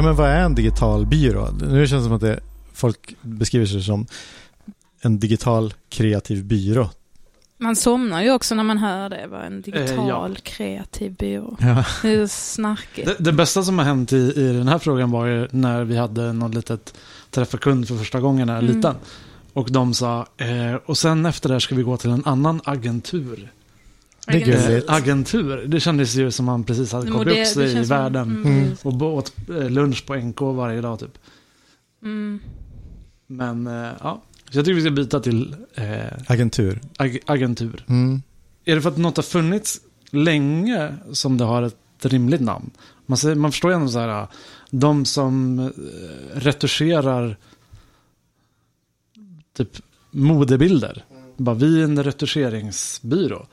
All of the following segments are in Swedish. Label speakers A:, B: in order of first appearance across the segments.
A: Ja, men vad är en digital byrå? Nu känns det som att det, folk beskriver sig som en digital kreativ byrå.
B: Man somnar ju också när man hör det, var en digital
C: Eh,
B: kreativ byrå.
A: Ja.
B: Det är snarkigt.
C: Det, det bästa som har hänt i, i den här frågan var ju när vi hade något litet träffa kund för första gången när jag
B: Mm.
C: liten. Och de sa, eh, och sen efter det här ska vi gå till en annan agentur.
A: Det är gulligt.
C: Eh, agentur, det kändes ju som man precis hade kommit
B: Modell-
C: upp sig i världen.
B: Mm,
A: Mm.
C: Och åt eh, lunch på NK varje dag typ.
B: Mm.
C: Men eh, ja, så jag tycker vi ska byta till eh,
A: Agentur.
C: ag- agentur.
A: Mm.
C: Är det för att något har funnits länge som det har ett rimligt namn? Man, säger, man förstår ju ändå så här, de som retuscherar typ modebilder. Bara, vi är en retuscheringsbyrå.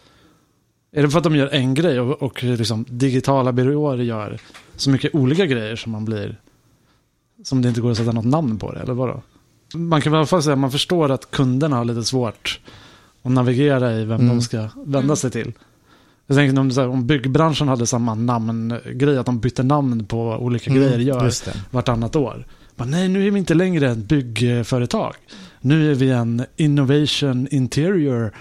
C: Är det för att de gör en grej och, och liksom digitala byråer gör så mycket olika grejer som man blir som det inte går att sätta något namn på det, eller vadå? Man kan väl i alla fall säga att man förstår att kunderna har lite svårt att navigera i vem
A: Mm.
C: de ska vända
B: Mm.
C: sig till. Jag tänker om, här, om byggbranschen hade samma namngrej, att de bytte namn på olika grejer gör
A: Mm, Just det.
C: vartannat år. Bara, nej, nu är vi inte längre ett byggföretag. Nu är vi en Innovation Interior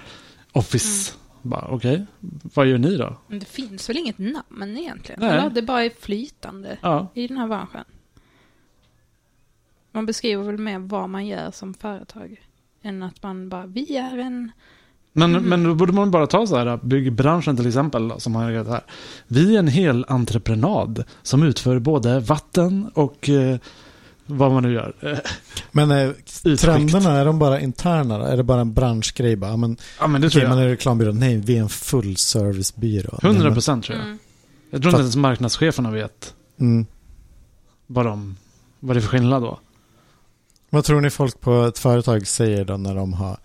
C: Office. Bara, Okej, vad gör ni då?
B: Men det finns väl inget namn egentligen?
C: Nej.
B: Eller? Det bara är flytande
C: Ja,
B: i den här branschen. Man beskriver väl mer vad man gör som företag. Än att man bara, vi är en...
C: men,
B: Mhm.
C: men då borde man bara ta så här, byggbranschen till exempel, som har det här. Vi är en hel entreprenad som utför både vatten och eh, vad man nu gör. Eh,
A: Men eh,
C: Utskikt.
A: trenderna, är de bara interna? Är det bara en branschgrej? Bara, ja, men,
C: Ja, men det tror
A: okej, man
C: jag.
A: är reklambyrå. Nej, vi är en full servicebyrå.
C: 100 procent tror jag.
B: Mm.
C: Jag tror inte ens marknadscheferna vet
A: Mm.
C: vad, de, vad det är för skillnad då.
A: Vad tror ni folk på ett företag säger då när de har...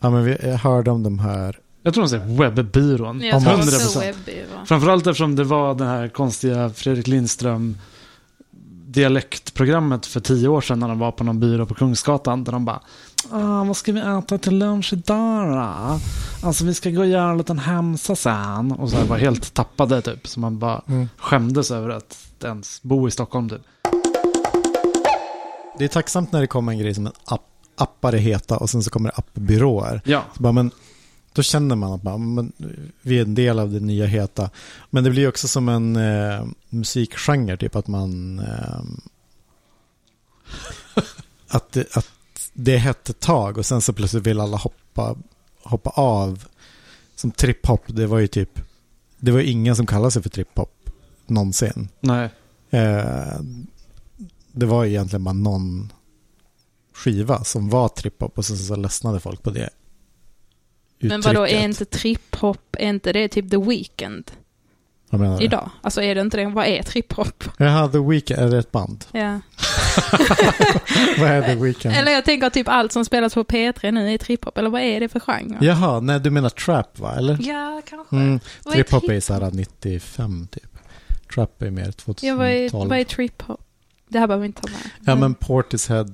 A: Ja, men vi hörde om de här...
C: Jag tror de säger webbyrån.
B: Jag tror
C: 100
B: också
C: procent.
B: webbyrå.
C: Framförallt eftersom det var det här konstiga Fredrik Lindström dialektprogrammet för tio år sedan när de var på någon byrå på Kungsgatan där de bara ah, vad ska vi äta till lunch idag då? Alltså vi ska gå och göra en liten hemsa sen. Och så här var helt tappade typ. Så man bara
A: Mm.
C: skämdes över att ens bo i Stockholm typ.
A: Det är tacksamt när det kommer en grej som en app, appar är heta och sen så kommer det appbyråer.
C: Ja,
A: Så bara, men, då känner man att man, men, vi är en del av det nya heta. Men det blir också som en eh, musikgenre, typ att man... Eh, att, det, att det är hett ett tag och sen så plötsligt vill alla hoppa, hoppa av. Som trip-hop, det var ju typ... Det var ju ingen som kallade sig för trip-hop någonsin.
C: nej.
A: Eh, det var egentligen bara någon skiva som var trip-hop och sen så ledsnade folk på det
B: Men vadå, är inte trip-hop, är inte det typ The Weeknd
A: Vad menar du?
B: idag? Alltså är det inte det? Vad är trip-hop?
A: Jaha, The Weeknd, är det ett band?
B: Ja.
A: Vad är The Weeknd?
B: Eller jag tänker typ allt som spelas på P3 nu är trip-hop, eller vad är det för genre?
A: Jaha, nej du menar trap va? Eller?
B: Ja, kanske.
A: Mm, trip-hop är såhär 95 typ. Trap är mer 2012.
B: Ja, vad är, vad är trip-hop? Det här behöver vi inte ta med.
A: Ja men Portishead,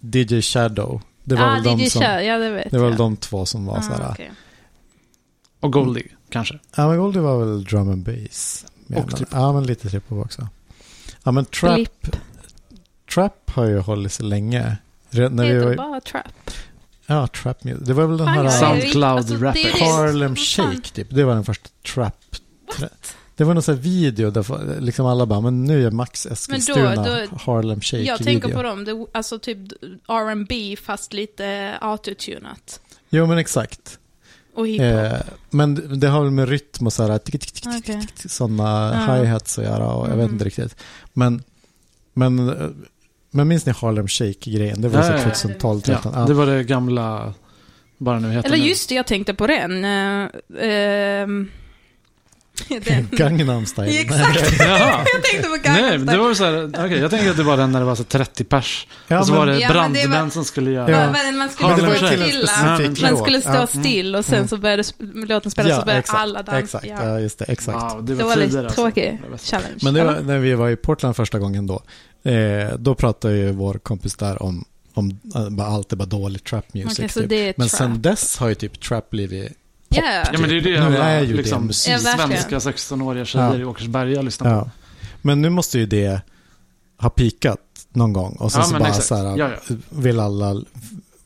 A: DJ Shadow. Det var
B: ah,
A: väl de som...
B: Kör, ja det vet
A: Det var
B: jag.
A: väl de två som var
B: ah,
A: såhär.
B: okej.
C: Och Goldie kanske.
A: Ja men Goldie var väl drum and bass.
C: Och trip.
A: Ja men lite trip-hop också. Ja men trap,
B: Flip.
A: trap har ju hållit sig länge. Redan när vi
B: Heter
A: var,
B: det bara trap?
A: ja, trap music. Det var väl den här
B: jag är
C: Soundcloud
B: riktigt- alltså,
A: Harlem? Shake typ. Det var den första trap.
B: What?
A: Det var någon sån här video där liksom alla bara, men nu är Max Eskilstuna
B: då-
A: Harlem Shake
B: Jag
A: video.
B: tänker på dem, det, alltså typ R&B fast lite autotunat.
A: Jo men exakt.
B: Och hiphop.
A: Eh, men det har väl med rytm och
B: Okej.
A: sådana
B: Ja.
A: hi-hats att göra och jag vet
B: Mm.
A: inte riktigt. Men, men, eh, men minns ni Harlem Shake-grejen? Det var
C: Ja,
A: så
C: ja, ja.
A: 2012
C: Ja,
A: 13
C: det var det gamla, bara nu heter
B: Eller just det, jag tänkte på den. Uh, ehm, den.
A: Gangnam style.
B: Exakt.
C: Jaha.
B: jag tänkte på
C: Nej,
B: Gangnam
C: det
B: Style.
C: var så här, okej, jag tänkte att det var den när det var så 30 pers.
A: Ja,
C: och så
A: men-
C: var det
B: Ja, det
C: brandmän
B: var-
C: som skulle göra...
A: Ja.
B: Men Man skulle stå stilla. Man skulle stå
A: Ja.
B: still och sen så började låten spelas och började alla dansa.
A: Exakt,
B: Ja.
A: ja just det, exakt.
C: Wow, det
B: Det
C: var,
B: var lite
C: alltså.
B: tråkig
C: Det var-
B: challenge.
A: Men det var, när vi var i Portland första gången då, eh, då pratade ju vår kompis där om, om eh, bara allt är bara dålig trap music.
B: Så
A: typ.
B: det
A: Men
B: trap.
A: sen dess har ju typ trap blivit pop.
B: Ja.
C: Men det är det
A: Nu
C: alla,
A: är ju det
C: liksom,
A: musik.
B: Ja,
C: svenska 16-åriga tjejer
A: Ja.
C: i Åkersberga lyssnar på.
A: Ja. Men nu måste ju det har pikat någon gång och sen
C: Ja,
A: så bara
C: exakt.
A: så här,
C: Ja, ja.
A: vill alla...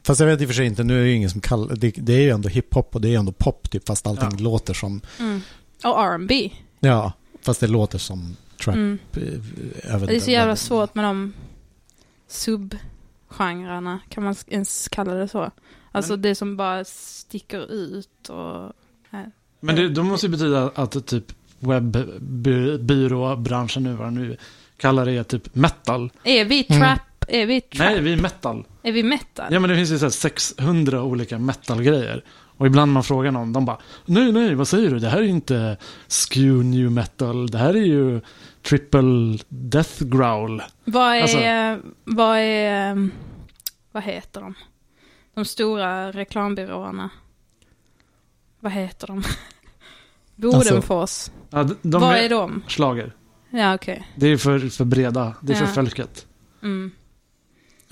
A: Fast jag vet i och för sig inte, nu är det ju ingen som kallar det, det är ju ändå hiphop och det är ju ändå pop typ, fast allting
C: Ja.
A: låter som,
B: Mm. Och R&B.
A: ja, fast det låter som trap.
B: Mm.
A: eh,
B: Det är så jävla svårt med de subgenrerna, kan man ens kalla det så? Alltså det som bara sticker ut och...
C: Men det, då måste ju betyda att typ webbyråbranschen nu, vad de nu kallar det, typ metal.
B: Är vi
A: Mm.
B: trap? Är vi trap?
C: Nej, vi är metal.
B: Är vi metal?
C: Ja, men det finns ju så här 600 olika metal-grejer. Och ibland man frågar någon, de bara Nej, nej, vad säger du? Det här är inte skew new metal. Det här är ju triple death growl.
B: Vad är...
C: Alltså-
B: Vad är... Vad heter de? De stora reklambyråerna. Vad heter de? Bodenfors.
C: Ja, de, de
B: vad är de?
C: Slager.
B: Ja, okej.
C: Det är för, för breda. Det är för
B: Ja.
C: folket.
B: Mm.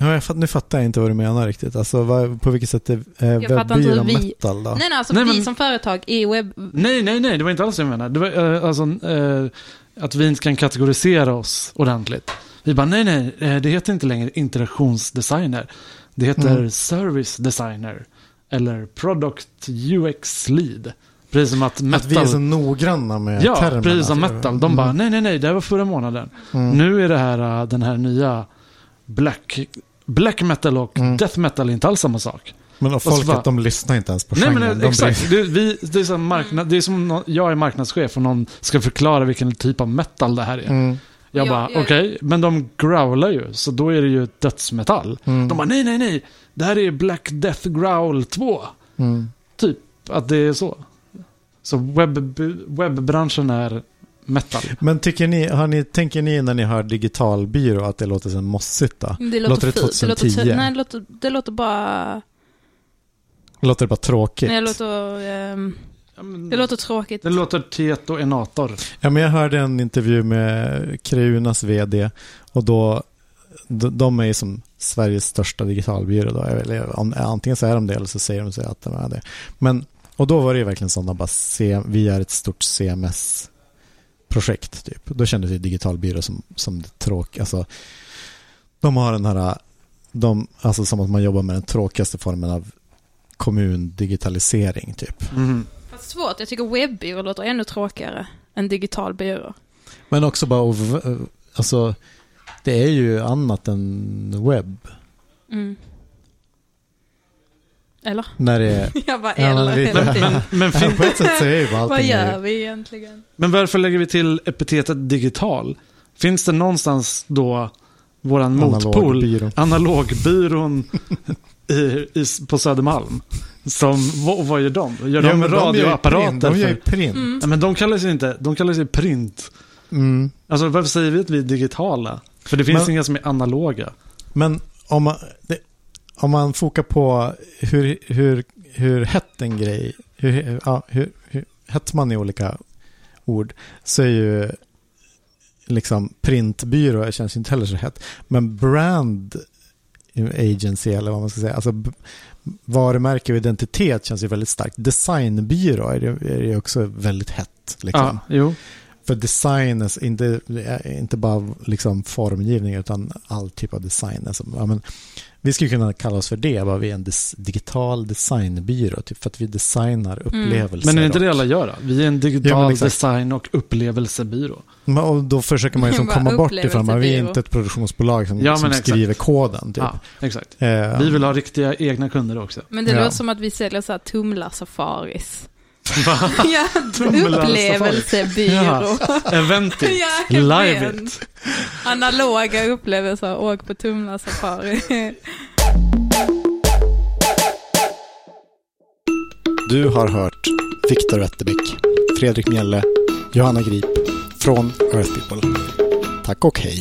A: Ja, fatt, nu fattar jag inte vad du menar riktigt. Alltså vad, på vilket sätt är eh,
B: Jag fattar inte hur
A: webbyrån
B: vi-
A: metal då?
B: Nej, nej, alltså
C: Nej,
B: vi
C: men-
B: som företag är webb...
C: Nej, nej, nej, det var inte alls det jag menade. Det var eh, alltså eh, att vi inte kan kategorisera oss ordentligt. Vi bara, nej, nej, eh, det heter inte längre interaktionsdesigner. Det heter
A: Mm.
C: service designer. Eller product UX lead. Precis som att metal...
A: Att vi är så noggranna med
C: Ja,
A: termerna.
C: precis som metal. De bara, nej, nej, nej, det här var förra månaden.
A: Mm.
C: Nu är det här, eh, den här nya black, black metal och
A: Mm.
C: death metal är inte alls samma sak.
A: Men och folket,
C: bara-
A: de lyssnar inte ens på
C: Nej
A: genren.
C: men
A: de
C: exakt, det, vi, det, är som marknad, det är som jag är marknadschef och någon ska förklara vilken typ av metal det här är.
A: Mm.
C: Jag
B: Ja,
C: bara,
B: ja.
C: okej, men de growlar ju, så då är det ju dödsmetall.
A: Mm.
C: De bara, nej, nej, nej, det här är Black Death Growl 2.
A: Mm.
C: Typ, att det är så. Så webb, webbranschen är metal.
A: Men tycker ni, har ni, tänker ni när ni hör digitalbyrå att det låter som mossigt då?
B: Det
A: Låter det
B: fult.
A: 2010?
B: Det låter, nej, det låter, det låter bara...
A: Låter det bara tråkigt?
B: Nej, det låter...
C: men-
B: det låter tråkigt.
C: det låter Tieto Enator.
A: Ja, men jag hörde en intervju med Kreunas vd och då, de, de är ju som Sveriges största digitalbyrå då. Eller, antingen så är de det eller så säger de sig att de är det. Men, och då var det ju verkligen sådana bara, vi är ett stort CMS-projekt typ. Då kändes det digitalbyrå som, som det tråkiga. Alltså, de har den här, de, alltså som att man jobbar med den tråkigaste formen av kommundigitalisering typ.
C: Mhm.
B: Fast svårt. Jag tycker webbyrå låter ännu tråkigare än digital byrå.
A: Men också bara, alltså det är ju annat än webb.
B: Mm. Eller?
A: När det är,
B: Jag bara
A: Ja, men
B: eller hela tiden.
C: Men, men, fin-
A: på ett sätt så är ju bara
B: Vad
A: allting
B: gör
A: ju,
B: vi egentligen?
C: men varför lägger vi till epitetet digital? Finns det någonstans då våran motpol,
A: analogbyrå.
C: analogbyrån i, i, på Södermalm? Som, vad, vad gör de? Gör de
A: gör ju
C: radioapparater?
A: print, De gör ju
C: för,
A: print.
B: Mm.
C: Nej, men de kallar sig inte, de kallar sig print.
A: Mm.
C: Alltså varför säger vi att vi är digitala? För det finns
A: Men-
C: inga som är analoga.
A: Men om man, det, om man fokar på hur, hur, hur hett en grej, hur, ja, hur, hur hett man i olika ord, så är ju liksom printbyrå känns inte heller så hett. Men brand agency eller vad man ska säga, alltså varumärke och identitet känns ju väldigt starkt. Designbyrå är det, också väldigt hett. Liksom.
C: Ja, jo.
A: För design är inte, är inte bara liksom formgivning utan all typ av design. Alltså, ja, men, vi skulle kunna kalla oss för det, bara vi är en des, digital designbyrå. Typ, för att vi designar upplevelser.
C: Men är det inte det alla gör då? Vi är en
A: Ja,
C: digital
A: exakt.
C: design och upplevelsebyrå.
A: Men, och då försöker man ju som komma bort ifrån, men vi är inte ett produktionsbolag som,
C: Ja,
A: som skriver koden. Typ.
C: Ja, exakt.
A: Eh,
C: Vi vill ha riktiga egna kunder också.
B: Men det
A: Ja.
B: låter som att vi säljer så här tumlarsafaris.
C: Va?
B: ja, upplevelsebyrå.
C: Eventigt.
B: ja,
C: Live it.
B: Analoga upplevelser, åk på tumlarsafari.
A: Du har hört Viktor Wetterbeck, Fredrik Mjelle, Johanna Grip från Earth People. Tack och hej.